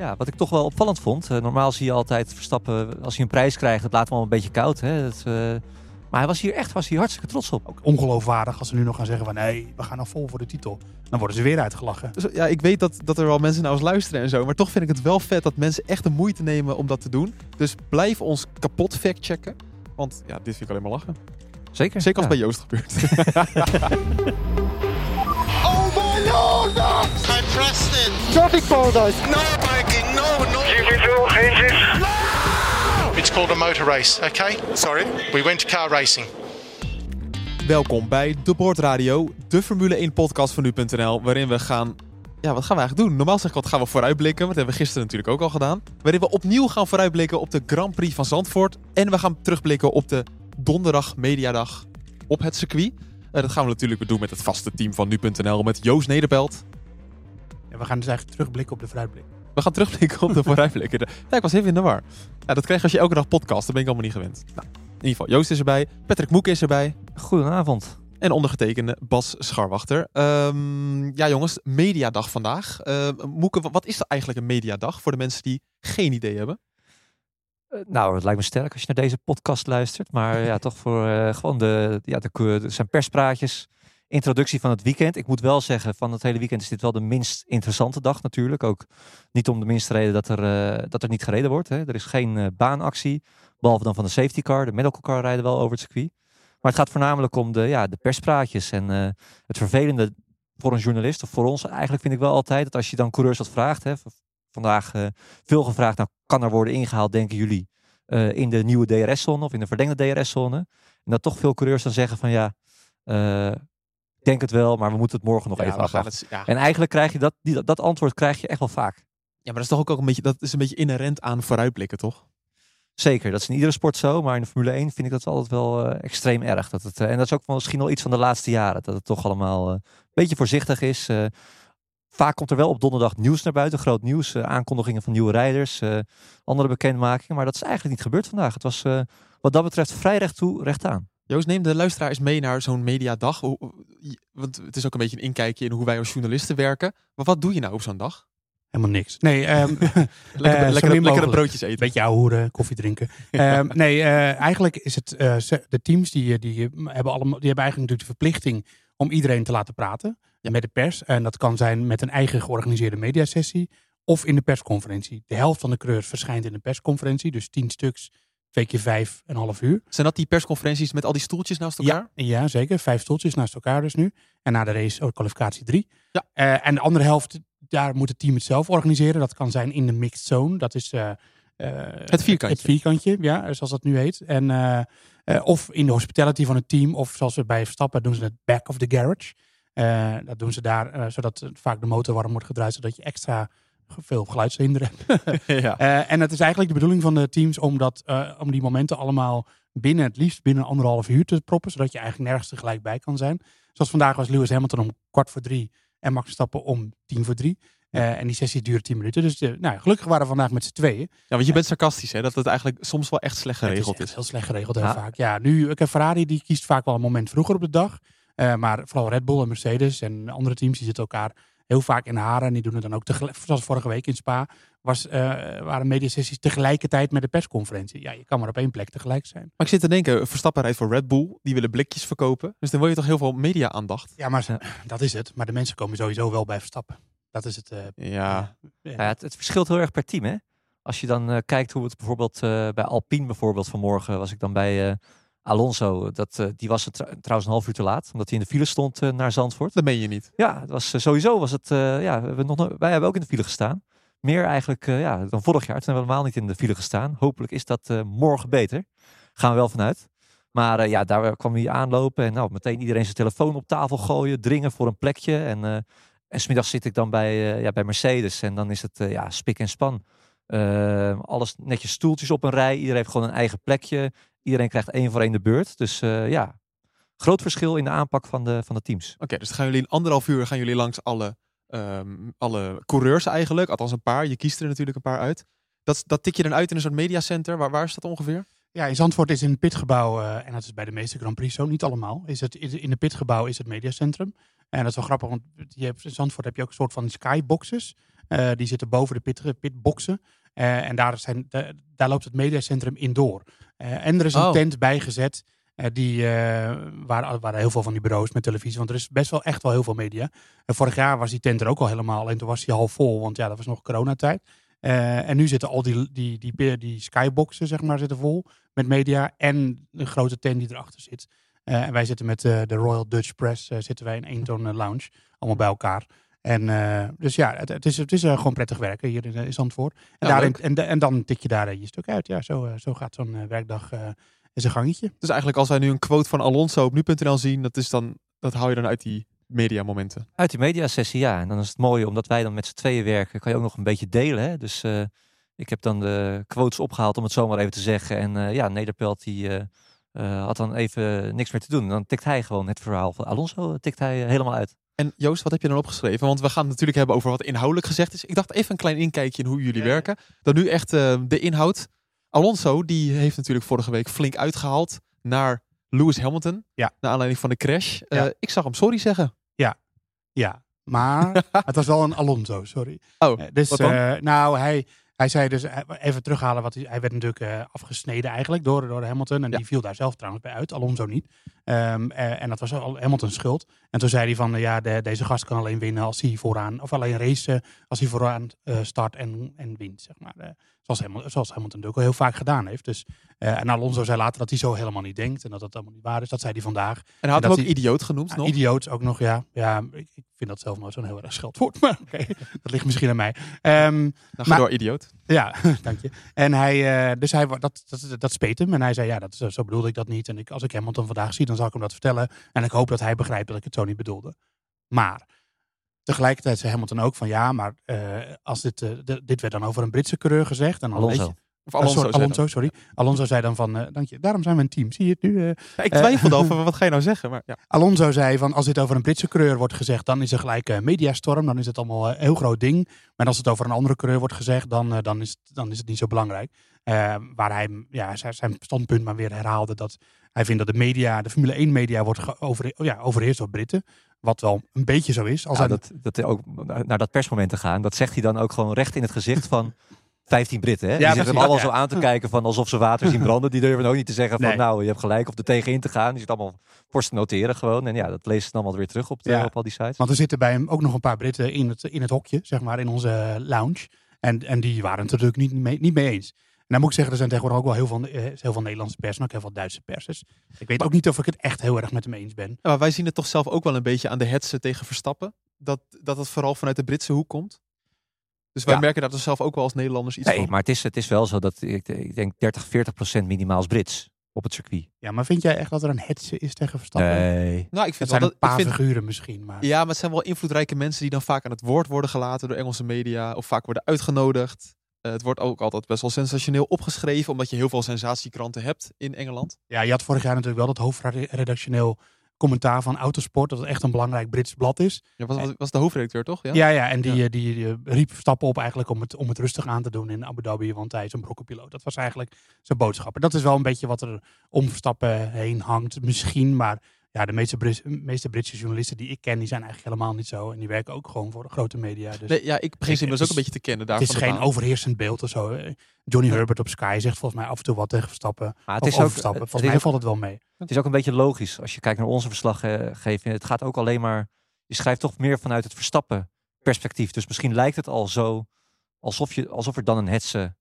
Ja, wat ik toch wel opvallend vond. eh, normaal zie je altijd Verstappen, als hij een prijs krijgt, dat laat hem al een beetje koud. Hè? Dat, eh, maar hij was hier echt was hier hartstikke trots op. Ook ongeloofwaardig als ze nu nog gaan zeggen van nee, we gaan nou vol voor de titel. Dan worden ze weer uitgelachen. Dus, ja, ik weet dat, dat er wel mensen naar ons luisteren en zo. Maar toch vind ik het wel vet dat mensen echt de moeite nemen om dat te doen. Dus blijf ons kapot factchecken. Want ja, dit vind ik alleen maar lachen. Zeker. Zeker als ja. het bij Joost gebeurt. Oh my lord! I pressed it. Traffic paradise. No no, no. It's called a motor race, okay? Sorry? We went to car racing. Welkom bij De Board Radio, de Formule 1 podcast van nu.nl. Waarin we gaan... Ja, wat gaan we eigenlijk doen? Normaal zeg ik wat gaan we vooruitblikken. Want dat hebben we gisteren natuurlijk ook al gedaan. Waarin we opnieuw gaan vooruitblikken op de Grand Prix van Zandvoort. En we gaan terugblikken op de donderdag mediadag op het circuit. Eh, dat gaan we natuurlijk weer doen met het vaste team van nu.nl. Met Joost Nederpelt. En we gaan dus eigenlijk terugblikken op de vooruitblik. We gaan terugblikken op de vooruitblikken. Ja, ik was even in de war. Ja, dat krijg je als je elke dag podcast. Dat ben ik allemaal niet gewend. Nou, in ieder geval, Joost is erbij. Patrick Moek is erbij. Goedenavond. En ondergetekende Bas Scharwachter. Ehm, ja jongens, mediadag vandaag. Ehm Moeke, wat is er eigenlijk een mediadag voor de mensen die geen idee hebben? Eh, nou, het lijkt me sterk als je naar deze podcast luistert. Maar ja, toch voor eh, gewoon de, ja, de, zijn perspraatjes. Introductie van het weekend. Ik moet wel zeggen, van het hele weekend is dit wel de minst interessante dag natuurlijk. Ook niet om de minste reden dat er, eh, dat er niet gereden wordt. Hè. Er is geen eh, baanactie. Behalve dan van de safety car. De medical car rijden wel over het circuit. Maar het gaat voornamelijk om de, ja, de perspraatjes. En eh, het vervelende voor een journalist, of voor ons eigenlijk vind ik wel altijd, dat als je dan coureurs wat vraagt. Hè, vandaag veel gevraagd, nou kan er worden ingehaald, denken jullie, in de nieuwe DRS-zone of in de verlengde DRS-zone. En dat toch veel coureurs dan zeggen van ja, ik denk het wel, maar we moeten het morgen nog Ja, even afwachten. het- ja. En eigenlijk krijg je dat, die, dat, antwoord krijg je echt wel vaak. ja, maar dat is toch ook, ook een beetje, dat is een beetje inherent aan vooruitblikken, toch? Zeker, dat is in iedere sport zo, maar in de Formule 1 vind ik dat altijd wel eh, extreem erg. Dat het, eh, en dat is ook misschien wel iets van de laatste jaren, dat het toch allemaal eh, een beetje voorzichtig is. Eh, vaak komt er wel op donderdag nieuws naar buiten, groot nieuws, aankondigingen van nieuwe rijders, eh, andere bekendmakingen, maar dat is eigenlijk niet gebeurd vandaag. Het was eh, wat dat betreft vrij recht toe, recht aan. Joost, neem de luisteraar eens mee naar zo'n mediadag. Want het is ook een beetje een inkijkje in hoe wij als journalisten werken. Maar wat doe je nou op zo'n dag? Helemaal niks. Nee, ehm Lekker, Eh, lekker, min lekkere broodjes eten. beetje ouwehoeren, koffie drinken. Ehm, nee, eh, eigenlijk is het eh, de teams die, die, hebben allemaal, die hebben eigenlijk natuurlijk de verplichting om iedereen te laten praten Ja. met de pers. En dat kan zijn met een eigen georganiseerde mediasessie of in de persconferentie. De helft van de coureurs verschijnt in de persconferentie, dus tien stuks, twee keer vijf, een half uur. Zijn dat die persconferenties met al die stoeltjes naast elkaar? Ja, ja, zeker. Vijf stoeltjes naast elkaar dus nu. En na de race ook kwalificatie drie. Ja. Eh, en de andere helft, daar moet het team het zelf organiseren. Dat kan zijn in de mixed zone. Dat is eh, eh, Het vierkantje. Het vierkantje, ja, zoals dat nu heet. En, of in de hospitality van het team. Of zoals we bij Verstappen doen ze het back of the garage. Dat doen ze daar, zodat vaak de motor warm wordt gedraaid. Zodat je extra veel geluidshinder hebt. ja. Eh, en het is eigenlijk de bedoeling van de teams om, dat, eh, om die momenten allemaal binnen, het liefst binnen anderhalf uur te proppen. Zodat je eigenlijk nergens tegelijk bij kan zijn. Zoals vandaag was Lewis Hamilton om kwart voor drie en Max Verstappen om tien voor drie. Eh, en die sessie duurde tien minuten. Dus nou, gelukkig waren we vandaag met z'n tweeën. ja, want je bent sarcastisch, hè? Dat het eigenlijk soms wel echt slecht geregeld het is. heel slecht geregeld heel Ja. vaak. Ja, nu, ik heb Ferrari die kiest vaak wel een moment vroeger op de dag. Maar vooral Red Bull en Mercedes en andere teams die zitten elkaar heel vaak in haren. En die doen het dan ook tegelijk. Zoals vorige week in Spa was, eh, waren mediasessies tegelijkertijd met de persconferentie. Ja, je kan maar op één plek tegelijk zijn. Maar ik zit te denken, Verstappen rijdt voor Red Bull. Die willen blikjes verkopen. Dus dan wil je toch heel veel media-aandacht? Ja, maar ze- dat is het. Maar de mensen komen sowieso wel bij Verstappen. Dat is het. eh, Ja. ja. Ja, het, het verschilt heel erg per team. Hè? Als je dan eh, kijkt hoe het bijvoorbeeld eh, bij Alpine bijvoorbeeld vanmorgen was ik dan bij eh, Alonso. Dat, eh, die was tr- trouwens een half uur te laat, omdat hij in de file stond eh, naar Zandvoort. Dat meen je niet. Ja, het was, eh, sowieso was het, ja, we nog, no- wij hebben ook in de file gestaan. Meer eigenlijk ja, dan vorig jaar. Toen hebben we helemaal niet in de file gestaan. Hopelijk is dat morgen beter. Gaan we wel vanuit. Maar ja, daar kwam hij aanlopen en nou, meteen iedereen zijn telefoon op tafel gooien, dringen voor een plekje. En, en smiddags zit ik dan bij, ja, bij Mercedes en dan is het ja, spik en span. Alles netjes stoeltjes op een rij. Iedereen heeft gewoon een eigen plekje. Iedereen krijgt één voor één de beurt. Dus eh, ja, groot verschil in de aanpak van de, van de teams. Oké, dus gaan jullie in anderhalf uur gaan jullie langs alle, ehm, alle coureurs eigenlijk. Althans een paar. Je kiest er natuurlijk een paar uit. Dat, dat tik je dan uit in een soort mediacenter. Waar, waar is dat ongeveer? Ja, in Zandvoort is in het pitgebouw, eh, en dat is bij de meeste Grand Prix zo, niet allemaal, is het, in het pitgebouw is het mediacentrum. En dat is wel grappig, want je hebt, in Zandvoort heb je ook een soort van skyboxes. Eh, die zitten boven de pit, pitboxen. Eh, en daar, zijn, de- daar loopt het mediacentrum indoor. Eh, en er is een Oh. tent bijgezet. eh, die, waar, waar heel veel van die bureaus met televisie. Want er is best wel echt wel heel veel media. En vorig jaar was die tent er ook al helemaal. En toen was die half vol. Want ja, dat was nog coronatijd. En nu zitten al die, die, die, die, skyboxen, zeg maar, zitten vol met media. En een grote tent die erachter zit. En wij zitten met de Royal Dutch Press. zitten wij in Eendon eh, Lounge. Allemaal bij elkaar. En eh, dus ja, het, het is, het is eh, gewoon prettig werken hier in, eh, in Zandvoort. En, Ja, daarin, leuk. en, en dan tik je daar je stuk uit. Ja, zo, zo gaat zo'n werkdag eh in zijn gangetje. Dus eigenlijk als wij nu een quote van Alonso op nu.nl zien, dat, is dan, dat haal je dan uit die mediamomenten. Uit die mediasessie, ja. En dan is het mooi, omdat wij dan met z'n tweeën werken, kan je ook nog een beetje delen. Hè? Dus eh, ik heb dan de quotes opgehaald, om het zo maar even te zeggen. En eh, ja, Nederpelt die had dan even niks meer te doen. Dan tikt hij gewoon het verhaal van Alonso, tikt hij helemaal uit. En Joost, wat heb je dan opgeschreven? Want we gaan het natuurlijk hebben over wat inhoudelijk gezegd is. Ik dacht even een klein inkijkje in hoe jullie Ja. werken. Dan nu echt eh, de inhoud. Alonso, die heeft natuurlijk vorige week flink uitgehaald naar Lewis Hamilton. Ja. Naar aanleiding van de crash. Eh, Ja. ik zag hem sorry zeggen. Ja, maar het was wel een Alonso, sorry. Oh, Eh, dus, wat dan? nou, hij, hij zei dus, eh, even terughalen, wat hij, hij werd natuurlijk eh, afgesneden eigenlijk door, door Hamilton. En Ja. die viel daar zelf trouwens bij uit, Alonso niet. Ehm, eh, en dat was al Hamilton's schuld. En toen zei hij van, ja, de, deze gast kan alleen winnen als hij vooraan, of alleen racen als hij vooraan start en, en wint, zeg maar. Zoals, Hamilton, zoals Hamilton natuurlijk al heel vaak gedaan heeft. Dus, eh, en Alonso zei later dat hij zo helemaal niet denkt en dat dat allemaal niet waar is. Dat zei hij vandaag. En hij had hem ook hij- idioot genoemd Ja, nog. idioot ook nog, ja. Ja, ik, ik vind dat zelf nooit zo'n heel erg scheldwoord, maar oké, dat ligt misschien aan mij. Ehm, Nou, ga maar- door, idioot. ja, dank je. En hij, eh, dus hij, dat, dat, dat speet hem. En hij zei, ja, dat, zo bedoelde ik dat niet. En ik, als ik Hamilton vandaag zie, dan zal ik hem dat vertellen. En ik hoop dat hij begrijpt dat ik het zo niet bedoelde. Maar tegelijkertijd zei Hamilton ook van, ja, maar eh, als dit, eh, dit werd dan over een Britse coureur gezegd. En dan Alonso. weet je- Of Alonso. sorry, zei Alonso, sorry. Alonso zei dan van, eh, dank je, daarom zijn we een team. Zie je het nu? eh? Ja, ik twijfelde over, wat ga je nou zeggen? Maar ja. Alonso zei van als dit over een Britse coureur wordt gezegd, dan is er gelijk een mediastorm. Dan is het allemaal een heel groot ding. Maar als het over een andere coureur wordt gezegd, dan, eh, dan, is, het, dan is het niet zo belangrijk. Eh, waar hij ja, zijn, standpunt maar weer herhaalde dat hij vindt dat de media, de Formule 1 media, wordt over, ja, overheerst door Britten. Wat wel een beetje zo is. Als Ja, hij- dat, dat ook naar dat persmoment te gaan, dat zegt hij dan ook gewoon recht in het gezicht van 15 Britten. Hè? Die zitten hem allemaal Ja. zo aan te kijken van alsof ze water zien branden. Die durven ook niet te zeggen van Nee. nou, je hebt gelijk of er tegenin te gaan. Die zit allemaal voor te noteren gewoon. En ja, dat leest ze dan allemaal weer terug op, de, Ja. op al die sites. Want er zitten bij hem ook nog een paar Britten in het, in het hokje, zeg maar, in onze lounge. En, en die waren het natuurlijk niet mee, niet mee eens. Dan moet ik zeggen, er zijn tegenwoordig ook wel heel veel, eh, heel veel Nederlandse pers en ook heel veel Duitse pers. Dus ik weet ook niet of ik het echt heel erg met hem eens ben. Ja, maar wij zien het toch zelf ook wel een beetje aan de hetsen tegen Verstappen. Dat, dat het vooral vanuit de Britse hoek komt. Dus wij Ja. merken daar dus zelf ook wel als Nederlanders iets Nee, van. maar het is, het is wel zo dat ik, ik denk 30, 40 procent minimaal is Brits op het circuit. Ja, maar vind jij echt dat er een hetze is tegen Verstappen? Nee. Nou, ik vind Het wel zijn dat, een paar vind, figuren misschien, maar... Ja, maar het zijn wel invloedrijke mensen die dan vaak aan het woord worden gelaten door Engelse media. Of vaak worden uitgenodigd. Eh, het wordt ook altijd best wel sensationeel opgeschreven. Omdat je heel veel sensatiekranten hebt in Engeland. Ja, je had vorig jaar natuurlijk wel dat hoofdredactioneel commentaar van Autosport, dat het echt een belangrijk Brits blad is. Ja, was, was, was de hoofdredacteur toch? Ja. Ja, ja, en die, Ja. eh, die, die, eh, riep Verstappen op eigenlijk om het, om het rustig aan te doen in Abu Dhabi, want hij is een brokkenpiloot. Dat was eigenlijk zijn boodschap. En dat is wel een beetje wat er om Verstappen heen hangt, misschien, maar ja, de meeste, Brit- meeste Britse journalisten die ik ken, die zijn eigenlijk helemaal niet zo. En die werken ook gewoon voor de grote media. Dus Nee, ja, ik begin ze inmiddels ook een beetje te kennen daar het is geen baan. overheersend beeld of zo. Johnny Herbert op Sky zegt volgens mij af en toe wat tegen Verstappen. Maar het of is ook, Verstappen. het, Volgens is mij ook, valt het wel mee. het is ook een beetje logisch als je kijkt naar onze verslaggeving. Het gaat ook alleen maar, je schrijft toch meer vanuit het Verstappen perspectief. Dus misschien lijkt het al zo alsof, je, alsof er dan een hetze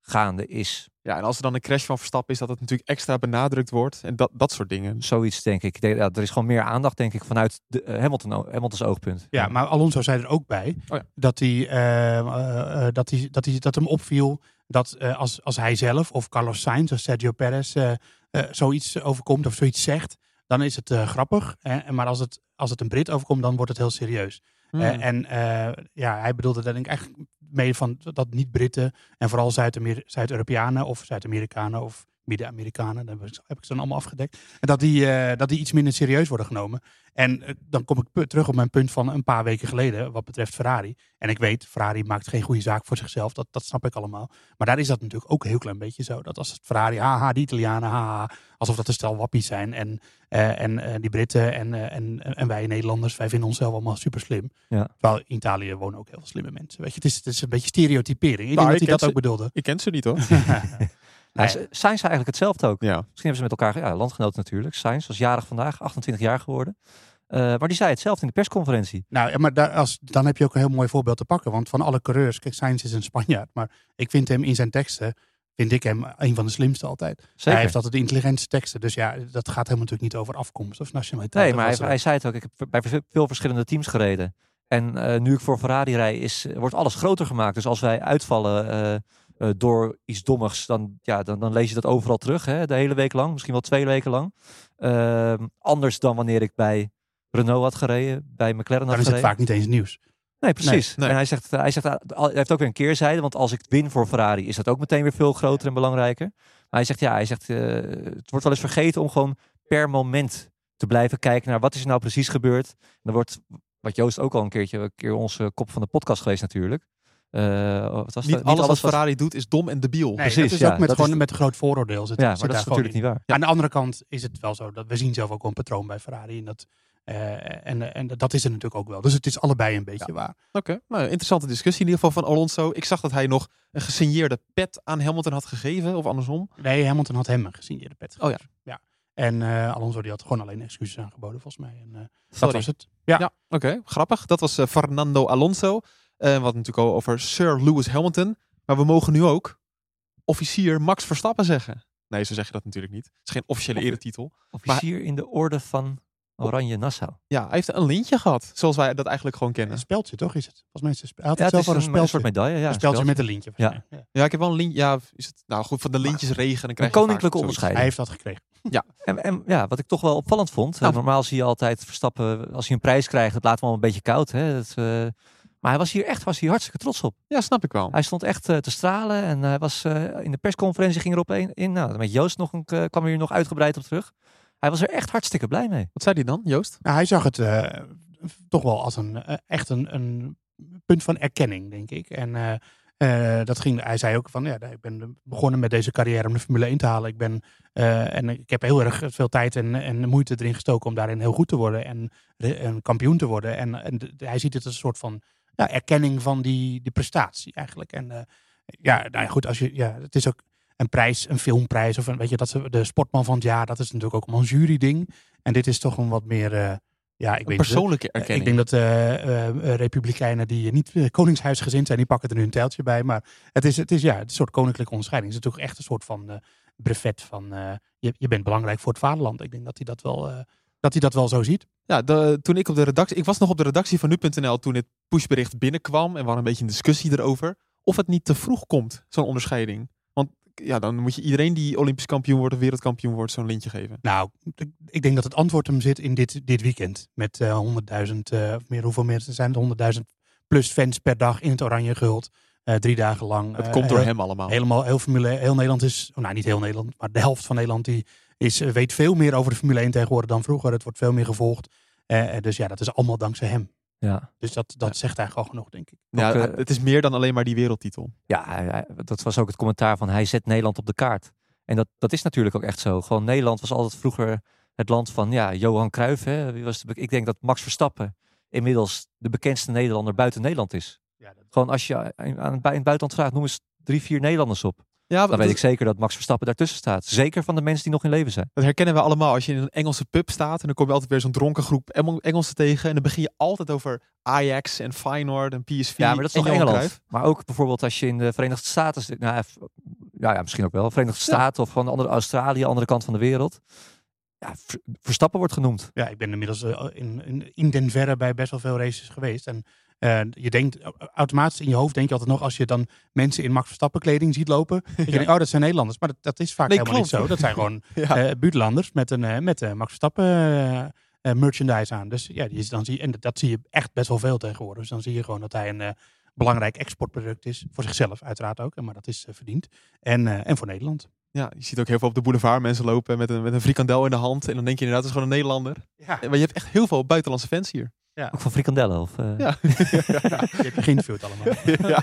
gaande is. Ja, en als er dan een crash van Verstappen is, dat het natuurlijk extra benadrukt wordt. En dat, dat soort dingen. Zoiets denk ik. Ik denk, ja, er is gewoon meer aandacht denk ik vanuit de, eh, Hamilton, Hamilton's oogpunt. Ja, maar Alonso zei er ook bij Oh ja. dat, hij, eh, eh, dat, hij, dat, hij, dat hem opviel dat eh, als, als hij zelf of Carlos Sainz of Sergio Perez zoiets overkomt of zoiets zegt, dan is het eh, grappig. Eh, maar als het, als het een Brit overkomt, dan wordt het heel serieus. Hmm. Eh, en eh, ja, hij bedoelde daar denk ik eigenlijk mee van dat niet-Britten en vooral Zuid-Europeanen of Zuid-Amerikanen of Midden-Amerikanen, daar heb ik- ze dan allemaal afgedekt. En dat die, eh, dat die iets minder serieus worden genomen. En eh, dan kom ik terug op mijn punt van een paar weken geleden, wat betreft Ferrari. En ik weet, Ferrari maakt geen goede zaak voor zichzelf, dat, dat snap ik allemaal. Maar daar is dat natuurlijk ook een heel klein beetje zo. Dat als het Ferrari, haha, die Italianen, haha, alsof dat een stel wappies zijn. En, eh, en die Britten en, en, en wij Nederlanders, wij vinden onszelf allemaal super slim. Ja. Terwijl in Italië wonen ook heel veel slimme mensen. Weet je, het is, het is een beetje stereotypering. Ik Nou, denk dat ik hij dat ook bedoelde. Ik ken ze niet hoor. Ja, Zijn ze eigenlijk hetzelfde ook? Ja. Misschien hebben ze met elkaar, ja, landgenoten natuurlijk. Sainz was jarig vandaag, 28 jaar geworden. Eh, maar die zei hetzelfde in de persconferentie. Nou, ja, maar daar, als, dan heb je ook een heel mooi voorbeeld te pakken. Want van alle coureurs, kijk, Sainz is een Spanjaard. Maar ik vind hem in zijn teksten, vind ik hem een van de slimste altijd. Zeker. Hij heeft altijd de intelligentste teksten. Dus ja, dat gaat helemaal natuurlijk niet over afkomst of nationaliteit. Nee, maar hij, zei het ook. Ik heb bij veel verschillende teams gereden. En eh, nu ik voor Ferrari rij, is, wordt alles groter gemaakt. Dus als wij uitvallen eh, eh, door iets dommigs, dan, ja, dan, dan lees je dat overal terug. Hè, de hele week lang, misschien wel twee weken lang. Ehm, anders dan wanneer ik bij Renault had gereden, bij McLaren had dan is het gereden. vaak niet eens nieuws. Nee, precies. Nee. En hij zegt, hij zegt, hij heeft ook weer een keerzijde. Want als ik win voor Ferrari, is dat ook meteen weer veel groter en belangrijker. Maar hij zegt, ja, hij zegt, eh, het wordt wel eens vergeten om gewoon per moment te blijven kijken naar wat is er nou precies gebeurd. En dan wordt, wat Joost ook al een keertje, een keer onze kop van de podcast geweest natuurlijk. Eh, wat was Niet dat? alles wat was- Ferrari doet is dom en debiel. Nee, Precies, dat is ja, ook met, dat gewoon is- met een groot vooroordeel. Zit, Ja, zit maar dat is natuurlijk in. niet waar. Aan de andere kant is het wel zo. Dat we zien zelf ook een patroon bij Ferrari. En dat, eh, en, en dat is er natuurlijk ook wel. Dus het is allebei een beetje waar. Oké, nou, interessante discussie in ieder geval van Alonso. Ik zag dat hij nog een gesigneerde pet aan Hamilton had gegeven, of andersom. Nee, Hamilton had hem een gesigneerde pet. Oh ja. gegeven. ja. En eh, Alonso die had gewoon alleen excuses aangeboden volgens mij. En, eh, dat was het. Ja. Ja, oké, grappig. Dat was Fernando Alonso. Eh wat natuurlijk al over Sir Lewis Hamilton. Maar we mogen nu ook officier Max Verstappen zeggen. Nee, zo zeg je dat natuurlijk niet. Het is geen officiële Of- eretitel. Officier in de orde van Oranje Nassau. Ja, hij heeft een lintje gehad. Zoals wij dat eigenlijk gewoon kennen. Een speldje toch is het? Volgens mij is het, hij had Ja, het het is zelf een, al een een speldje. soort medaille. Ja, een een speldje met een lintje. Ja. Ja. Ja, ik heb wel een lintje. Ja, is het nou goed van de lintjes regen. Dan krijg Een je koninklijke onderscheiding. Hij heeft dat gekregen. En, en ja, wat ik toch wel opvallend vond. eh, Nou. normaal zie je altijd Verstappen, als hij een prijs krijgt, dat laat hem al een beetje koud. Hè? Dat, eh, maar hij was hier echt was hier hartstikke trots op. Ja, snap ik wel. Hij stond echt eh, te stralen en hij was eh, in de persconferentie ging erop een, in. Nou, met Joost nog een, eh, kwam er hier nog uitgebreid op terug. Hij was er echt hartstikke blij mee. Wat zei hij dan, Joost? Nou, hij zag het eh, toch wel als een, echt een, een punt van erkenning, denk ik. En eh, eh, dat ging, hij zei ook van, ja, ik ben begonnen met deze carrière om de Formule 1 te halen. Ik ben, eh, en ik heb heel erg veel tijd en, en moeite erin gestoken om daarin heel goed te worden en kampioen te worden. En, hij ziet het als een soort van ja, erkenning van die, die prestatie eigenlijk. En eh, ja, nou ja, goed, als je, ja, het is ook een prijs, een filmprijs of een, weet je, dat ze, de sportman van het jaar, dat is natuurlijk ook een jury-ding. En dit is toch een wat meer, eh, ja, ik weet niet. persoonlijke Eh, erkenning. Ik denk dat eh, eh, eh, republikeinen die niet eh, koningshuisgezind zijn, die pakken er nu een tijltje bij. Maar het is, het is ja, het is een soort koninklijke onderscheiding. Het is natuurlijk echt een soort van eh, brevet van eh, je, je bent belangrijk voor het vaderland. Ik denk dat hij dat wel, eh, dat hij dat wel zo ziet. Ja, de, toen ik op de redactie... Ik was nog op de redactie van nu.nl toen dit pushbericht binnenkwam. En we hadden een beetje een discussie erover. Of het niet te vroeg komt, zo'n onderscheiding. Want ja, dan moet je iedereen die Olympisch kampioen wordt of wereldkampioen wordt zo'n lintje geven. Nou, ik- denk dat het antwoord hem zit in dit, dit weekend. Met eh 100.000, eh, of meer, hoeveel mensen zijn het? 100.000 plus fans per dag in het oranje gehuld. Eh, drie dagen lang. Het Eh, komt door heel- hem allemaal. Helemaal, heel, Formule, heel Nederland is, oh, nou niet heel Nederland, maar de helft van Nederland die is, eh, weet veel meer over de Formule 1 tegenwoordig dan vroeger. Het wordt veel meer gevolgd. Eh, eh, dus ja, dat is allemaal dankzij hem. Ja, Dus dat, dat zegt eigenlijk al genoeg, denk ik. Ja, Ook, het is meer dan alleen maar die wereldtitel. ja dat was ook het commentaar van hij zet Nederland op de kaart. En dat, dat is natuurlijk ook echt zo. Gewoon Nederland was altijd vroeger het land van ja, Johan Cruijff. Hè? Wie was de, ik denk dat Max Verstappen inmiddels de bekendste Nederlander buiten Nederland is. Gewoon als je aan, aan, in het buitenland vraagt, noem eens drie, vier Nederlanders op. Ja, Dan dat, weet ik zeker dat Max Verstappen daartussen staat. Zeker van de mensen die nog in leven zijn. dat herkennen we allemaal. Als je in een Engelse pub staat en dan kom je altijd weer zo'n dronken groep Engel- Engelsen tegen. En dan begin je altijd over Ajax en Feyenoord en PSV Ja, maar dat is toch Johan Engeland. Maar ook bijvoorbeeld als je in de Verenigde Staten zit. Nou, f- ja, ja, misschien ook wel. Verenigde Ja. Staten of van de andere Australië, andere kant van de wereld. Ja, Ver- Verstappen wordt genoemd. Ja, ik ben inmiddels eh, in, in, in den verre bij best wel veel races geweest. En eh, je denkt, automatisch in je hoofd denk je altijd nog, als je dan mensen in Max Verstappen kleding ziet lopen. Dat je denkt, oh, dat zijn Nederlanders. Maar dat, dat is vaak Nee, helemaal niet zo. Dat zijn gewoon Ja. eh buurtlanders met een eh, met, Max Verstappen merchandise aan. Dus ja, die is, dan zie je, en dat, dat zie je echt best wel veel tegenwoordig. Dus dan zie je gewoon dat hij een belangrijk exportproduct is. Voor zichzelf uiteraard ook, maar dat is verdiend. En, en voor Nederland. Ja, je ziet ook heel veel op de boulevard mensen lopen met een, met een frikandel in de hand. En dan denk je inderdaad, het is gewoon een Nederlander. Ja, Maar je hebt echt heel veel buitenlandse fans hier. Ook van frikandellen? Of, eh? Ja. heb je geïnterviewd allemaal. ja,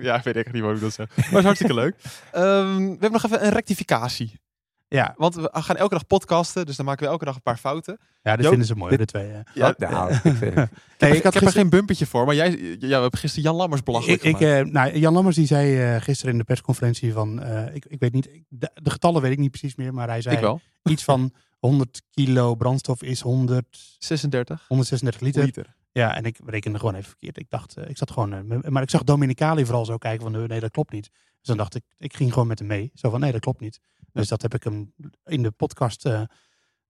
ja, ik weet echt niet wat ik dat zeg. Maar het is hartstikke leuk. Ehm, we hebben nog even een rectificatie. Ja, Want we gaan elke dag podcasten, dus dan maken we elke dag een paar fouten. ja Jo, vinden ze mooi, de twee. hè. Ja, Oh, nou, ik vind- Nee, ik, heb, ik ik er gisteren- geen bumpertje voor, maar jij ja, we hebben gisteren Jan Lammers belachelijk Ik, ik, gemaakt. eh, nou, Jan Lammers die zei eh, gisteren in de persconferentie van, eh, ik, ik weet niet, ik- de, de getallen weet ik niet precies meer, maar hij zei ik wel. iets van 100 kilo brandstof is 100, 36 136 liter. liter. Ja, en ik rekende gewoon even verkeerd. Ik dacht, eh, ik zat gewoon, eh, maar ik zag Dominicali vooral zo kijken van, nee, dat klopt niet. Dus dan dacht ik, ik ging gewoon met hem mee. Zo van, nee, dat klopt niet. Dus dat heb ik hem in de podcast eh,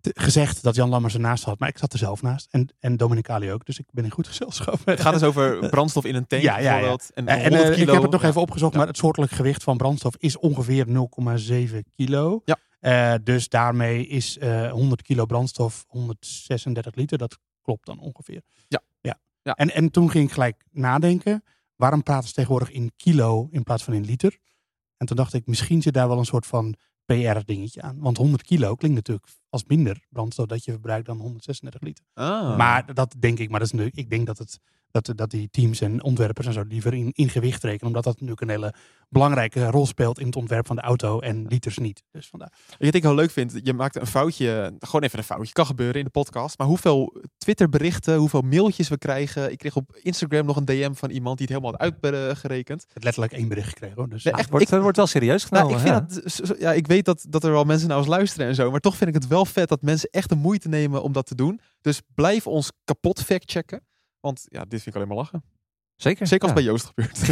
te- gezegd, dat Jan Lammers ernaast had. Maar ik zat er zelf naast. En, en Dominicali ook. Dus ik ben in goed gezelschap. Het gaat dus over brandstof in een tank Ja, ja, ja. bijvoorbeeld. En, En, 100 kilo. ik heb het nog Ja. even opgezocht, Ja. maar het soortelijk gewicht van brandstof is ongeveer 0,7 kilo. Ja. Eh, dus daarmee is eh 100 kilo brandstof 136 liter. Dat klopt dan ongeveer. Ja. ja. Ja. En, en toen ging ik gelijk nadenken, waarom praten ze tegenwoordig in kilo in plaats van in liter? En toen dacht ik, misschien zit daar wel een soort van PR-dingetje aan. Want 100 kilo klinkt natuurlijk als minder brandstof dat je verbruikt dan 136 liter. Ah. Maar dat denk ik, maar dat is nu, ik denk dat, het, dat, dat die teams en ontwerpers en zo liever in, in gewicht rekenen. Omdat dat natuurlijk een hele belangrijke rol speelt in het ontwerp van de auto en liters niet. Dus vandaar. Wat ik heel leuk vind, je maakt een foutje, gewoon even een foutje, kan gebeuren in de podcast. Maar hoeveel Twitter-berichten, hoeveel mailtjes we krijgen. Ik kreeg op Instagram nog een DM van iemand die het helemaal had uitgerekend. Ik heb letterlijk één bericht gekregen hoor. Dus Nee, echt, wordt, ik- het wordt wel serieus genomen. Nou, ik, vind ja. dat, ja, ik weet dat, dat er wel mensen naar ons luisteren en zo. Maar toch vind ik het wel vet dat mensen echt de moeite nemen om dat te doen. Dus blijf ons kapot factchecken. Want ja, dit vind ik alleen maar lachen. Zeker. Zeker als ja. bij Joost gebeurt.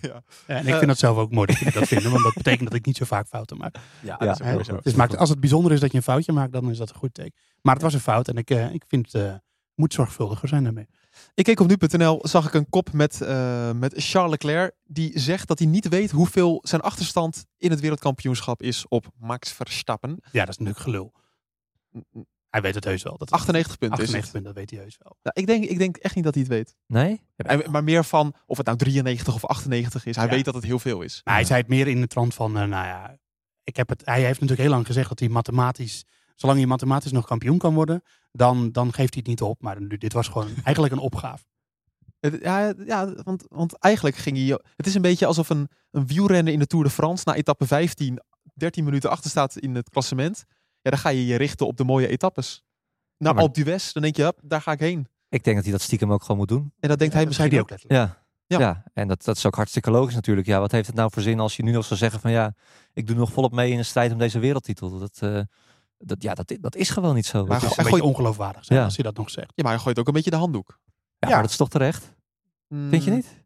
ja, Ja, en ik vind dat zelf ook mooi dat jullie dat vinden. Want dat betekent dat ik niet zo vaak fouten maak. ja, Ja, dat is ook zo. Dus maakt, als het bijzonder is dat je een foutje maakt, dan is dat een goed teken. Maar het was een fout en ik, eh, ik vind het eh, moet zorgvuldiger zijn daarmee. Ik keek op nu.nl, zag ik een kop met, eh, met Charles Leclerc. Die zegt dat hij niet weet hoeveel zijn achterstand in het wereldkampioenschap is op Max Verstappen. Ja, dat is natuurlijk gelul. Hij weet het heus wel. Dat 98 punten is 98 het. punten, dat weet hij heus wel. Nou, ik, denk, ik denk echt niet dat hij het weet. Nee? Hij- maar meer van of het nou 93 of 98 is. Hij Ja. weet dat het heel veel is. Maar hij zei het meer in de trant van, eh, nou ja, ik heb het, hij heeft natuurlijk heel lang gezegd dat hij mathematisch, zolang hij mathematisch nog kampioen kan worden, dan, dan geeft hij het niet op. Maar dit was gewoon eigenlijk een opgave. Ja, ja want, want eigenlijk ging hij... Het is een beetje alsof een, een wielrenner in de Tour de France na etappe 15 13 minuten achter staat in het klassement. Ja, dan ga je je richten op de mooie etappes. Naar maar- Alpe d'Huez, dan denk je, daar ga ik heen. Ik denk dat hij dat stiekem ook gewoon moet doen. En dat denkt hij misschien hij ook. ook letterlijk. Ja. Ja. Ja. en dat, dat is ook hartstikke logisch natuurlijk. Ja, wat heeft het nou voor zin als je nu nog zou zeggen van ja, ik doe nog volop mee in de strijd om deze wereldtitel. Dat, eh, dat, ja, dat, dat is gewoon niet zo. Maar Het is hij een gooit- beetje ongeloofwaardig zijn Ja. als hij dat nog zegt. Ja, maar hij gooit ook een beetje de handdoek. ja, ja. maar dat is toch terecht? Vind je Mm, niet?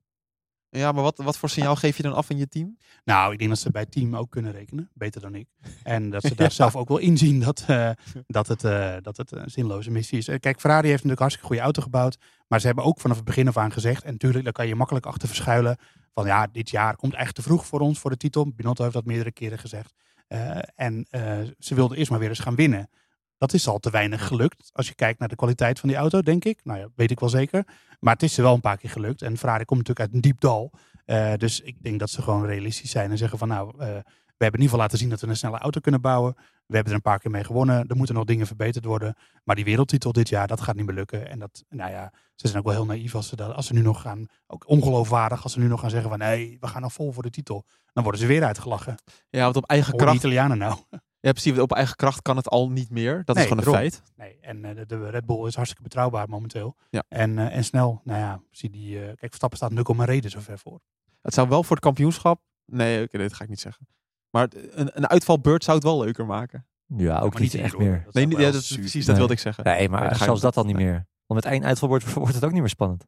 Ja, maar wat, wat voor signaal geef je dan af in je team? Nou, ik denk dat ze bij het team ook kunnen rekenen. Beter dan ik. En dat ze daar zelf ook wel inzien dat, eh, dat het, eh, dat het een zinloze missie is. Eh, Kijk, Ferrari heeft natuurlijk een hartstikke goede auto gebouwd. Maar ze hebben ook vanaf het begin af aan gezegd. En natuurlijk, daar kan je makkelijk achter verschuilen. Van ja, dit jaar komt echt te vroeg voor ons voor de titel. Binotto heeft dat meerdere keren gezegd. Eh, en eh, ze wilden eerst maar weer eens gaan winnen. Dat is al te weinig gelukt. Als je kijkt naar de kwaliteit van die auto, denk ik. Nou ja, weet ik wel zeker. Maar het is er wel een paar keer gelukt. En Ferrari komt natuurlijk uit een diep dal. Eh, dus ik denk dat ze gewoon realistisch zijn en zeggen van nou, we hebben in ieder geval laten zien dat we een snelle auto kunnen bouwen. We hebben er een paar keer mee gewonnen. Er moeten nog dingen verbeterd worden. Maar die wereldtitel dit jaar, dat gaat niet meer lukken. En dat, nou ja, ze zijn ook wel heel naïef als ze, dat, als ze nu nog gaan, ook ongeloofwaardig, als ze nu nog gaan zeggen van nee, we gaan nou vol voor de titel. Dan worden ze weer uitgelachen. Ja, want op eigen Hoor kracht... Italianen nou? Ja, precies. Op eigen kracht kan het al niet meer. Dat Nee, is gewoon daarom. een feit. Nee, en eh, de, Red Bull is hartstikke betrouwbaar momenteel. Ja. En, eh, en snel, nou ja, zie die, eh, kijk, Verstappen staat nu maar reden zo ver voor. Het zou wel voor het kampioenschap... Nee, oké, dit ga ik niet zeggen. Maar een, een uitvalbeurt zou het wel leuker maken. Ja, ook niet echt meer. Dat Nee, ja, dat is precies, dat wilde ik zeggen. Nee, maar dan zelfs dat al niet meer. Want met één uitval wordt, het ook niet meer spannend.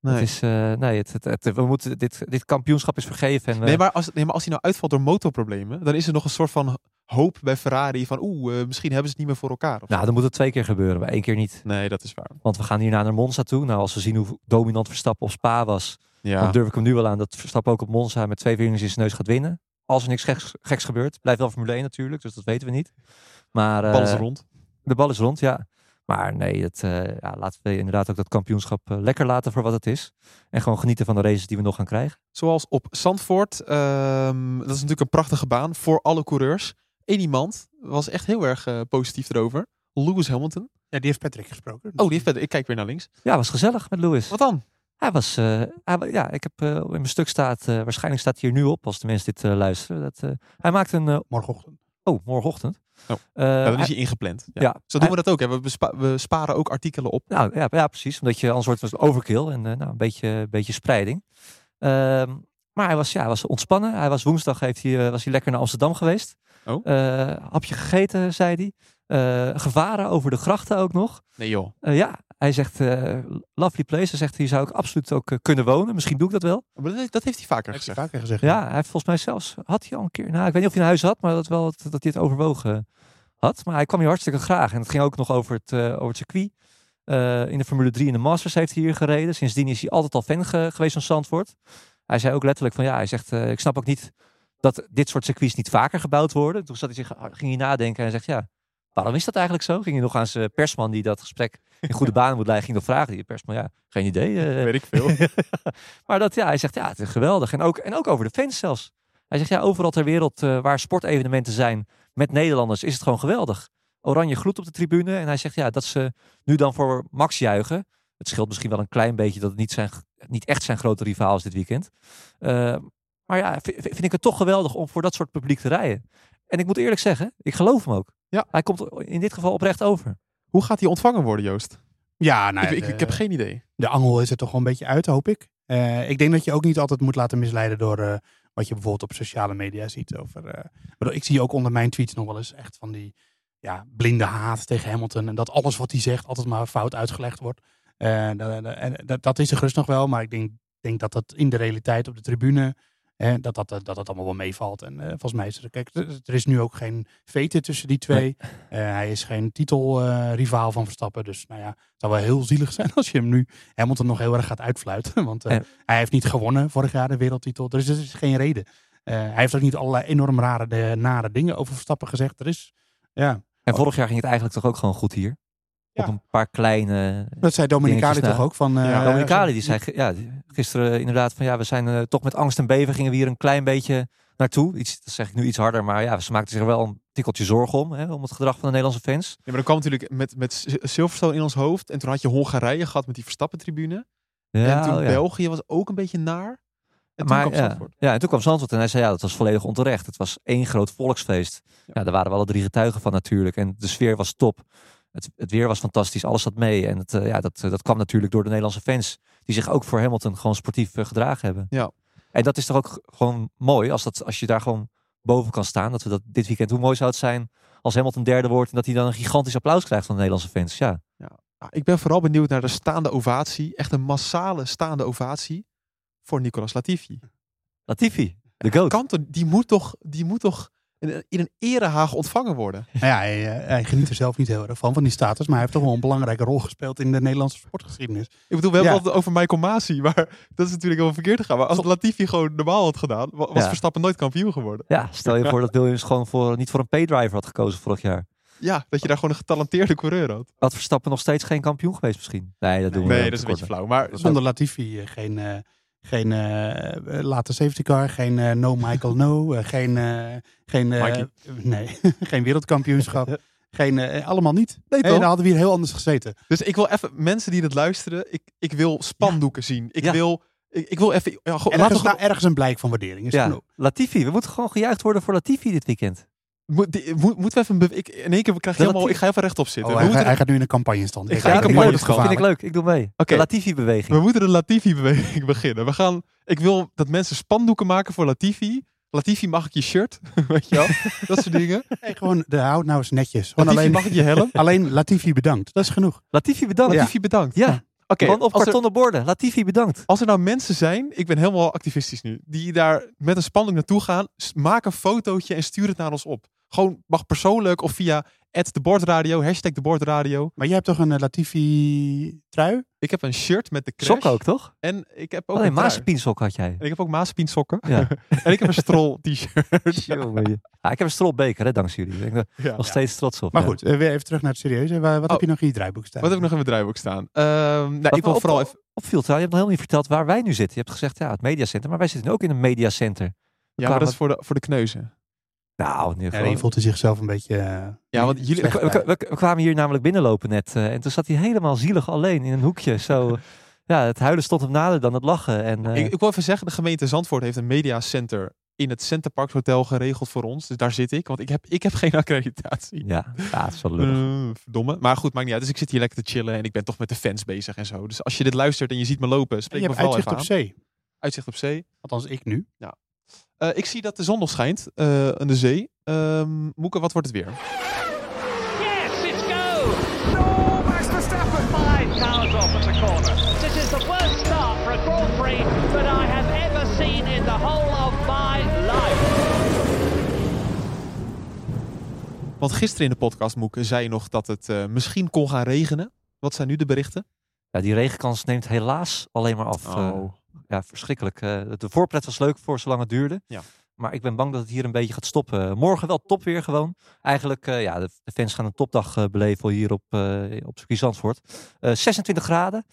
Nee. Het is, eh, nee, het, het, het- we moeten, dit, dit kampioenschap is vergeven. En Nee, maar als, nee, maar als hij nou uitvalt door motorproblemen, dan is er nog een soort van hoop bij Ferrari van oeh, eh, misschien hebben ze het niet meer voor elkaar. of zo. nou, dan moet het twee keer gebeuren, maar één keer niet. Nee, dat is waar. Want we gaan hierna naar Monza toe. Nou, als we zien hoe dominant Verstappen op Spa was, Ja, dan durf ik hem nu wel aan dat Verstappen ook op Monza met twee vingers in zijn neus gaat winnen. Als er niks geks, geks gebeurt. Blijft wel Formule 1 natuurlijk, dus dat weten we niet. Maar bal is eh, rond. de bal is rond, ja. Maar nee, het, eh, ja, laten we inderdaad ook dat kampioenschap eh, lekker laten voor wat het is. En gewoon genieten van de races die we nog gaan krijgen. Zoals op Zandvoort. ehm, dat is natuurlijk een prachtige baan voor alle coureurs. Eén iemand was echt heel erg positief erover. Lewis Hamilton. Ja, die heeft Patrick gesproken. Oh, die heeft verder. Ik kijk weer naar links. Ja, was gezellig met Lewis. Wat dan? Hij was, eh, hij, ja, ik heb eh, in mijn stuk staat, eh, waarschijnlijk staat hij hier nu op als de mensen dit eh, luisteren. Dat, eh, hij maakte een, eh, Morgenochtend. oh, morgenochtend. Oh. Eh, Ja, dan is hij ingepland. Ja. ja, Zo doen we dat ook. Hè. We, bespa- we sparen ook artikelen op. Nou ja, ja, precies. Omdat je anders wordt het overkill en eh, nou, een beetje, beetje spreiding. Ehm, maar hij was, ja, hij was ontspannen. Hij was woensdag heeft hij, was hij lekker naar Amsterdam geweest. Oh. Eh, hapje gegeten, zei hij. Eh, gevaren over de grachten ook nog. Nee joh. Eh, ja, hij zegt eh, lovely place. Hij zegt hier zou ik absoluut ook eh, kunnen wonen. Misschien doe ik dat wel. Maar dat, dat heeft hij vaker Heeft hij gezegd. vaker gezegd. Ja, hij heeft volgens mij zelfs, had hij al een keer, nou ik weet niet of hij een huis had, maar dat wel dat, dat hij het overwogen had. Maar hij kwam hier hartstikke graag. En het ging ook nog over het, eh, over het circuit. Eh, in de Formule 3 in de Masters heeft hij hier gereden. Sindsdien is hij altijd al fan ge- geweest van Zandvoort. Hij zei ook letterlijk van ja, hij zegt eh, ik snap ook niet dat dit soort circuits niet vaker gebouwd worden. Toen zat hij zich, ging hij nadenken en hij zegt ja, waarom is dat eigenlijk zo? Ging hij nog aan zijn persman die dat gesprek in goede banen moet leiden, ging nog vragen. Die persman ja, geen idee. eh, Weet ik veel. maar dat, ja, hij zegt, ja, het is geweldig. En ook, en ook over de fans zelfs. Hij zegt, ja, overal ter wereld eh, waar sportevenementen zijn met Nederlanders, is het gewoon geweldig. Oranje gloed op de tribune. En hij zegt, ja, dat ze nu dan voor Max juichen. Het scheelt misschien wel een klein beetje dat het niet, zijn, niet echt zijn grote rivaal is dit weekend. Eh, maar ja, vind ik het toch geweldig om voor dat soort publiek te rijden. En ik moet eerlijk zeggen, ik geloof hem ook. Ja. Hij komt in dit geval oprecht over. Hoe gaat hij ontvangen worden, Joost? Ja, nou, ik, ja, ik, de- ik heb geen idee. de angel is er toch wel een beetje uit, hoop ik. Eh, ik denk dat je ook niet altijd moet laten misleiden door eh, wat je bijvoorbeeld op sociale media ziet. Over, eh, ik bedoel, ik zie ook onder mijn tweets nog wel eens echt van die ja, blinde haat tegen Hamilton. En dat alles wat hij zegt altijd maar fout uitgelegd wordt. Dat, dat- en dat, dat is er gerust nog wel, maar ik denk, denk dat dat in de realiteit op de tribune, eh, dat, dat, dat dat allemaal wel meevalt. En eh, volgens mij is er, kijk, er is nu ook geen vete tussen die twee. Eh, hij is geen titelrivaal van Verstappen. Dus nou ja, het zou wel heel zielig zijn als je hem nu Hamilton nog heel erg gaat uitfluiten. Want eh, hij heeft niet gewonnen vorig jaar de wereldtitel. Dus er is geen reden. Eh, hij heeft ook niet allerlei enorm rare, de, nare dingen over Verstappen gezegd. Er is, ja, En vorig jaar ging het eigenlijk toch ook gewoon goed hier. Ja. Op een paar kleine dat zei Dominicali toch ook. Van, eh, Ja, Dominicali die zei ja, gisteren inderdaad van ja, we zijn eh, toch met angst en beven gingen we hier een klein beetje naartoe. Iets, dat zeg ik nu iets harder, maar ja, ze maakten zich er wel een tikkeltje zorgen om, hè, om het gedrag van de Nederlandse fans. Ja, maar dan kwam natuurlijk met, met Sil- Silverstone in ons hoofd. En toen had je Hongarije gehad met die Verstappen-tribune. Ja, en toen oh ja. België was ook een beetje naar. En toen maar kwam ja, Zandvoort. ja, en toen kwam Zandvoort en hij zei ja, dat was volledig onterecht. Het was één groot volksfeest. Ja, daar waren we alle drie getuigen van natuurlijk. En de sfeer was top. Het, het weer was fantastisch, alles zat mee. En het, eh, ja, dat, dat kwam natuurlijk door de Nederlandse fans. Die zich ook voor Hamilton gewoon sportief eh, gedragen hebben. Ja. En dat is toch ook gewoon mooi als, dat, als je daar gewoon boven kan staan. Dat we dat dit weekend, hoe mooi zou het zijn als Hamilton derde wordt. En dat hij dan een gigantisch applaus krijgt van de Nederlandse fans. Ja, Ah, ik ben vooral benieuwd naar de staande ovatie. Echt een massale staande ovatie voor Nicolas Latifi. Latifi, de GOAT. Kan toch- die, moet toch, die moet toch in, in een erehaag ontvangen worden? Nou ja, hij, eh, hij geniet er zelf niet heel erg van, van die status. Maar hij heeft toch wel een belangrijke rol gespeeld in de Nederlandse sportgeschiedenis. Ik bedoel, we hebben Ja. het over Michael Masi, maar dat is natuurlijk wel verkeerd gegaan. Maar als Latifi gewoon normaal had gedaan, wa- was Ja. Verstappen nooit kampioen geworden. Ja, stel je voor dat Williams gewoon voor, niet voor een paydriver had gekozen vorig jaar. Ja, dat je daar gewoon een getalenteerde coureur had. Had Verstappen nog steeds geen kampioen geweest misschien? Nee, dat doen we Nee, dat is een beetje flauw. Maar Zonder Latifi eh, geen, eh, geen eh, late safety car, geen eh, no Michael no, eh, geen, geen, nee, geen wereldkampioenschap. Geen, eh, allemaal niet. Nee, Hey, dan hadden we hier heel anders gezeten. Dus ik wil even, mensen die dit luisteren, ik, ik wil spandoeken zien. Ik Ja. wil, ik, ik wil even, ja, Ergens, we nou, ergens een blijk van waardering. Is Ja. Latifi. We moeten gewoon gejuicht worden voor Latifi dit weekend. Moet, die- moet, moeten we even... een Ik, in één keer krijg je Ja, helemaal... Ik ga even rechtop zitten. Oh, hij, hij gaat nu in een campagne stand. Ik ga Ja, in dat campagne vind stand. ik leuk. Ik doe mee. Oké. Latifi-beweging. we moeten de Latifi-beweging beginnen. We gaan... Ik wil dat mensen spandoeken maken voor Latifi. Latifi, mag ik je shirt? Weet je wel? Dat soort dingen. Hey, gewoon, de, houd nou eens netjes. Latifi, alleen, mag ik je helm? alleen Latifi bedankt. Dat is genoeg. Latifi bedankt. Ja, Latifi, bedankt. Oké, gewoon op als er- kartonnen borden. Latifi bedankt. Als er nou mensen zijn, ik ben helemaal activistisch nu, die daar met een spandoek naartoe gaan, maak een fotootje en stuur het naar ons op. Gewoon mag persoonlijk of via de boordradio, hashtag de boordradio. Maar jij hebt toch een eh, Latifi-trui? Ik heb een shirt met de crash. Sokken ook, toch? En ik heb ook Alleen een trui. Mazepiensok had jij. En ik heb ook Maaspien sokken. Ja. en ik heb een strol t-shirt. Jongen, ja, ik heb een strolbeker, hè, dankzij jullie. Ik ben er Ja. nog steeds trots op. Maar ja. goed, eh, weer even terug naar het serieuze. Wa- Wat Oh. heb je nog in je draaiboek staan? Wat heb ik nog in mijn draaiboek staan? Ehm, nou, Wat ik wil me vooral op- even... opviel je hebt nog helemaal niet verteld waar wij nu zitten. Je hebt gezegd, ja, het mediacenter. Maar wij zitten nu ook in een mediacenter. Ja, maar dat is voor de, voor de kneuzen. Nou, nu Ja, gewoon- hij zichzelf een beetje... eh, Ja, want jullie- we, kwamen hier namelijk binnenlopen net. eh, en toen zat hij helemaal zielig alleen in een hoekje. Zo, ja, het huilen stond hem nader dan het lachen. En, eh, Ik, ik wil even zeggen, de gemeente Zandvoort heeft een mediacenter in het Centerparks Hotel geregeld voor ons. Dus daar zit ik, want ik heb, ik heb geen accreditatie. ja, ja, het is wel. Eh, verdomme. Maar goed, maakt niet uit. Dus ik zit hier lekker te chillen en ik ben toch met de fans bezig en zo. Dus als je dit luistert en je ziet me lopen, En spreek je me vooral uitzicht even op zee. Uitzicht op zee. Althans, ik nu. Eh, ik zie dat de zon nog schijnt eh, aan de zee. Ehm Moeke, wat wordt het weer? Yes, it's go! No, Max Verstappen! Five cars off at the corner. This is the worst start for a Grand Prix that I have ever seen in the whole of my life. Want gisteren in de podcast, Moeke, zei je nog dat het eh, misschien kon gaan regenen. Wat zijn nu de berichten? Ja, die regenkans neemt helaas alleen maar af. Oh. Ja, verschrikkelijk. Eh, de voorpret was leuk voor zolang het duurde. Ja. Maar ik ben bang dat het hier een beetje gaat stoppen. Morgen wel top weer gewoon. Eigenlijk, eh, ja, de, fans gaan een topdag eh, beleven hier op, op circuit Zandvoort. Eh, 26 graden.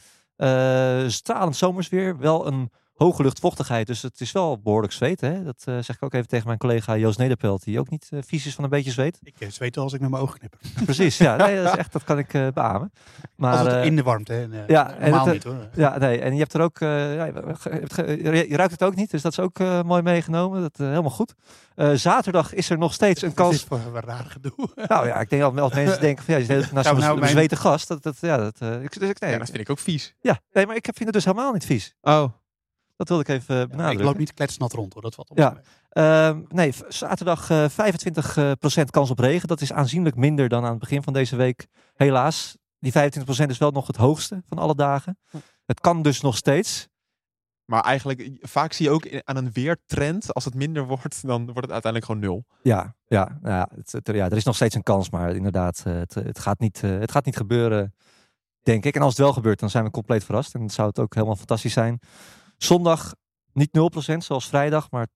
Stralend zomersweer. Wel een hoge luchtvochtigheid. Dus het is wel behoorlijk zweet. Hè? Dat eh, zeg ik ook even tegen mijn collega Joost Nederpelt. Die ook niet eh, vies is van een beetje zweet. Ik eh, zweet al als ik met mijn ogen knip. Precies, ja. Nee, dat, is echt, dat kan ik eh beamen. Maar, als het eh, in de warmte. Hè. Ja, en normaal het, niet hoor. ja, nee, en je hebt er ook, eh, ja, je ruikt het ook niet, dus dat is ook eh, mooi meegenomen. Dat, helemaal goed. Eh, zaterdag is er nog steeds een is kans. dit voor een raar gedoe? Nou ja, ik denk dat als mensen denken van ja, je zit naast nou, mijn- bezweten gast. Dat, dat, ja, dat, eh, ik, dus ik, nee, Ja, dat vind ik ook vies. ja, nee, maar ik vind het dus helemaal niet vies. Oh, Dat wilde ik even eh, benadrukken. ik loop niet kletsnat rond hoor, dat valt op. Ja. Ehm, nee, zaterdag eh 25% kans op regen. Dat is aanzienlijk minder dan aan het begin van deze week. Helaas. Die 25% is wel nog het hoogste van alle dagen. Het kan dus nog steeds. maar eigenlijk, vaak zie je ook aan een weertrend, als het minder wordt, dan wordt het uiteindelijk gewoon nul. Ja, ja, ja, het, het- ja, er is nog steeds een kans, maar inderdaad, eh, het, het, gaat niet, eh, het gaat niet gebeuren, denk ik. En als het wel gebeurt, dan zijn we compleet verrast. En dan zou het ook helemaal fantastisch zijn. Zondag niet 0% zoals vrijdag, maar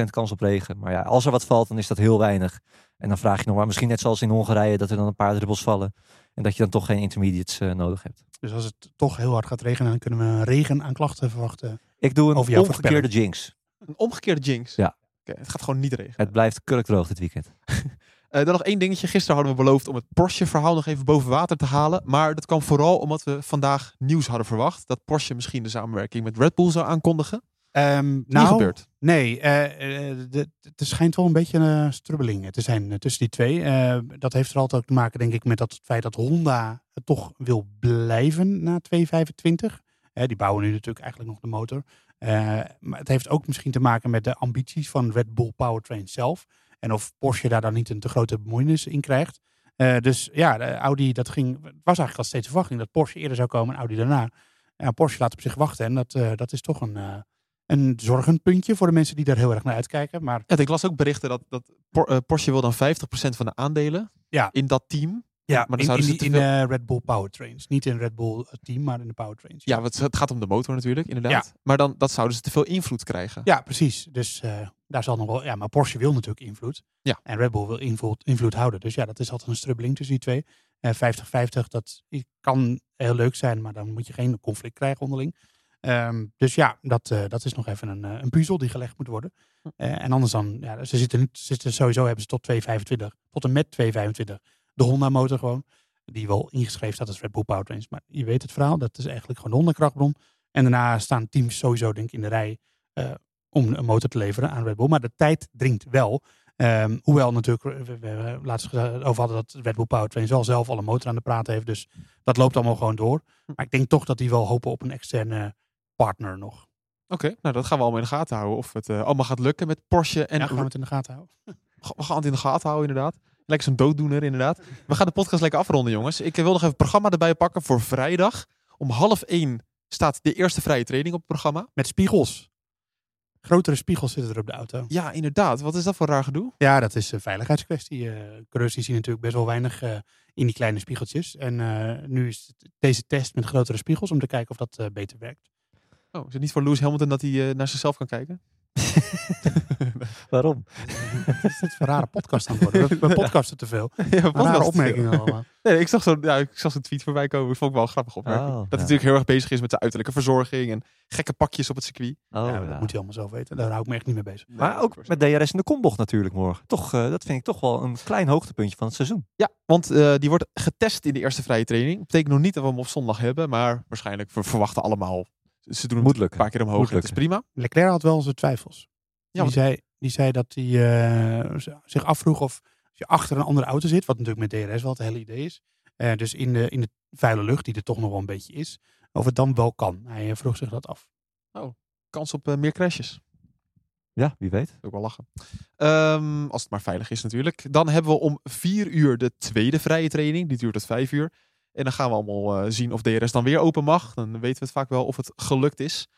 10% kans op regen. Maar ja, als er wat valt, dan is dat heel weinig. En dan vraag je nog maar, misschien net zoals in Hongarije, dat er dan een paar druppels vallen. En dat je dan toch geen intermediates eh, nodig hebt. Dus als het toch heel hard gaat regenen, dan kunnen we een regen aan klachten verwachten. Ik doe een omgekeerde jinx. Een omgekeerde jinx. Ja. Oké, het gaat gewoon niet regenen. Het blijft kurkdroog dit weekend. Eh, dan nog één dingetje. Gisteren hadden we beloofd om het Porsche-verhaal nog even boven water te halen. Maar dat kwam vooral omdat we vandaag nieuws hadden verwacht. Dat Porsche misschien de samenwerking met Red Bull zou aankondigen. Niet nou, gebeurd. Nee, eh, eh, er schijnt wel een beetje een strubbeling te zijn eh, tussen die twee. Eh, dat heeft er altijd ook te maken, denk ik, met dat het feit dat Honda het toch wil blijven na 225. Eh, die bouwen nu natuurlijk eigenlijk nog de motor. Eh, maar het heeft ook misschien te maken met de ambities van Red Bull Powertrain zelf. En of Porsche daar dan niet een te grote bemoeienis in krijgt. Eh, dus ja, Audi, dat ging, het was eigenlijk al steeds de verwachting dat Porsche eerder zou komen en Audi daarna. Ja, Porsche laat op zich wachten en dat, eh, dat is toch een, eh, een zorgenpuntje voor de mensen die daar heel erg naar uitkijken. Maar Ja, ik las ook berichten dat, dat Por- Porsche wil dan 50% van de aandelen Ja. in dat team. Ja, maar dan in, in, eh, Red Bull Powertrains. Niet in Red Bull eh, team, maar in de Powertrains. Ja, want het gaat om de motor natuurlijk, inderdaad. Ja. Maar dan dat zouden ze te veel invloed krijgen. Ja, precies. Dus eh, daar zal nog wel. Ja, maar Porsche wil natuurlijk invloed. Ja. En Red Bull wil invloed, invloed houden. Dus ja, dat is altijd een strubbeling tussen die twee. Eh 50-50, dat kan heel leuk zijn, maar dan moet je geen conflict krijgen onderling. Ehm, dus ja, dat, dat is nog even een, een puzzel die gelegd moet worden. Eh, en anders dan, ja, ze zitten, zitten sowieso hebben ze tot 225, tot en met 225 de Honda motor gewoon. Die wel ingeschreven staat als Red Bull Powertrains. Maar je weet het verhaal, dat is eigenlijk gewoon de Honda krachtbron. En daarna staan teams sowieso denk ik in de rij eh, om een motor te leveren aan Red Bull. Maar de tijd dringt wel. Ehm, hoewel natuurlijk, we, laatst over hadden dat Red Bull Powertrain wel zelf al een motor aan de praat heeft. Dus dat loopt allemaal gewoon door. Maar ik denk toch dat die wel hopen op een externe partner nog. Oké, nou dat gaan we allemaal in de gaten houden. Of het eh, allemaal gaat lukken met Porsche. En En gaan we het in de gaten houden. we gaan het in de gaten houden, inderdaad. Lekker zo'n dooddoener, inderdaad. We gaan de podcast lekker afronden, jongens. Ik wil nog even het programma erbij pakken voor vrijdag. Om half één staat de eerste vrije training op het programma. Met spiegels. Grotere spiegels zitten er op de auto. Ja, inderdaad. Wat is dat voor raar gedoe? Ja, dat is een veiligheidskwestie. eh coureurs die zien natuurlijk best wel weinig eh, in die kleine spiegeltjes. En eh, nu is deze test met grotere spiegels om te kijken of dat eh, beter werkt. Oh, is het niet voor Lewis Hamilton dat hij eh, naar zichzelf kan kijken? Waarom? Wat is dit voor een rare podcast aan het worden? We- We podcasten te veel. ja, Rare opmerkingen allemaal. Nee, ik zag zo'n ja, ik zag zo'n tweet voorbij komen. Dat vond ik wel een grappige opmerking. Oh, dat hij ja. natuurlijk heel erg bezig is met de uiterlijke verzorging en gekke pakjes op het circuit. Oh, ja, ja. dat moet hij allemaal zelf weten. Daar hou ik me echt niet mee bezig. Maar ook met DRS in de kombocht natuurlijk morgen. Toch, eh, dat vind ik toch wel een klein hoogtepuntje van het seizoen. Ja, want eh, die wordt getest in de eerste vrije training. Betekent nog niet dat we hem op zondag hebben, maar waarschijnlijk we verwachten allemaal. Ze doen Moet een paar keer omhoog. Het is prima. Leclerc had wel zijn twijfels. Ja, die, zei, die zei dat hij eh, zich afvroeg of als je achter een andere auto zit, wat natuurlijk met DRS wel het hele idee is, eh, dus in de, in de vuile lucht, die er toch nog wel een beetje is, of het dan wel kan. Hij eh, vroeg zich dat af. Kans op meer crashes. Ja, wie weet. Ook wel lachen. Ehm, als het maar veilig is natuurlijk. Dan hebben we om vier uur de tweede vrije training. Die duurt tot vijf uur. En dan gaan we allemaal eh, zien of DRS dan weer open mag. Dan weten we het vaak wel of het gelukt is.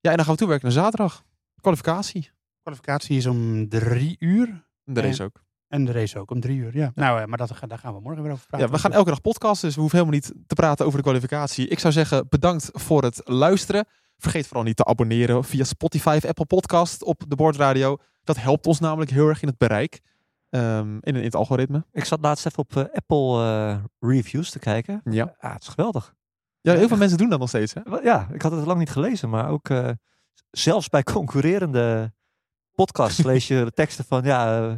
Ja, en dan gaan we toewerken naar zaterdag. Kwalificatie. kwalificatie is om drie uur. En de race ook. En de race ook om drie uur. Ja. Nou, eh, maar dat, daar gaan we morgen weer over praten. Ja, we gaan elke dag podcasten, dus we hoeven helemaal niet te praten over de kwalificatie. Ik zou zeggen, bedankt voor het luisteren. Vergeet vooral niet te abonneren via Spotify of Apple Podcast op de Boordradio. Dat helpt ons namelijk heel erg in het bereik. Ehm, in, in het algoritme. Ik zat laatst even op eh, Apple eh, reviews te kijken. Ja. Ja, het is geweldig. ja, heel veel mensen doen dat nog steeds. Hè? Ja, ik had het lang niet gelezen, maar ook eh, zelfs bij concurrerende podcasts lees je de teksten van ja,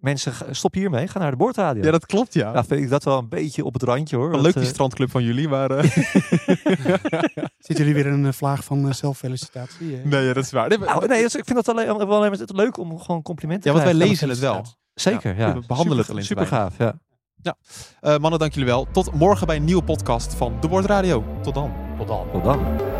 mensen stop hiermee, ga naar de boordradio. Ja, dat klopt, ja. Ja, vind ik dat wel een beetje op het randje hoor. Wel Dat, leuk die strandclub van jullie, maar... Zitten jullie weer in een vlaag van zelffelicitatie? nee, ja, dat is waar. Nee, maar- Nou, nee, dus ik vind het alleen, wel alleen maar het leuk om gewoon complimenten ja, te want wij lezen het wel. Zeker, ja. we behandelen het super, super gaaf, ja. Eh, mannen, dank jullie wel. Tot morgen bij een nieuwe podcast van De Boordradio. Tot dan. Tot dan. Tot dan.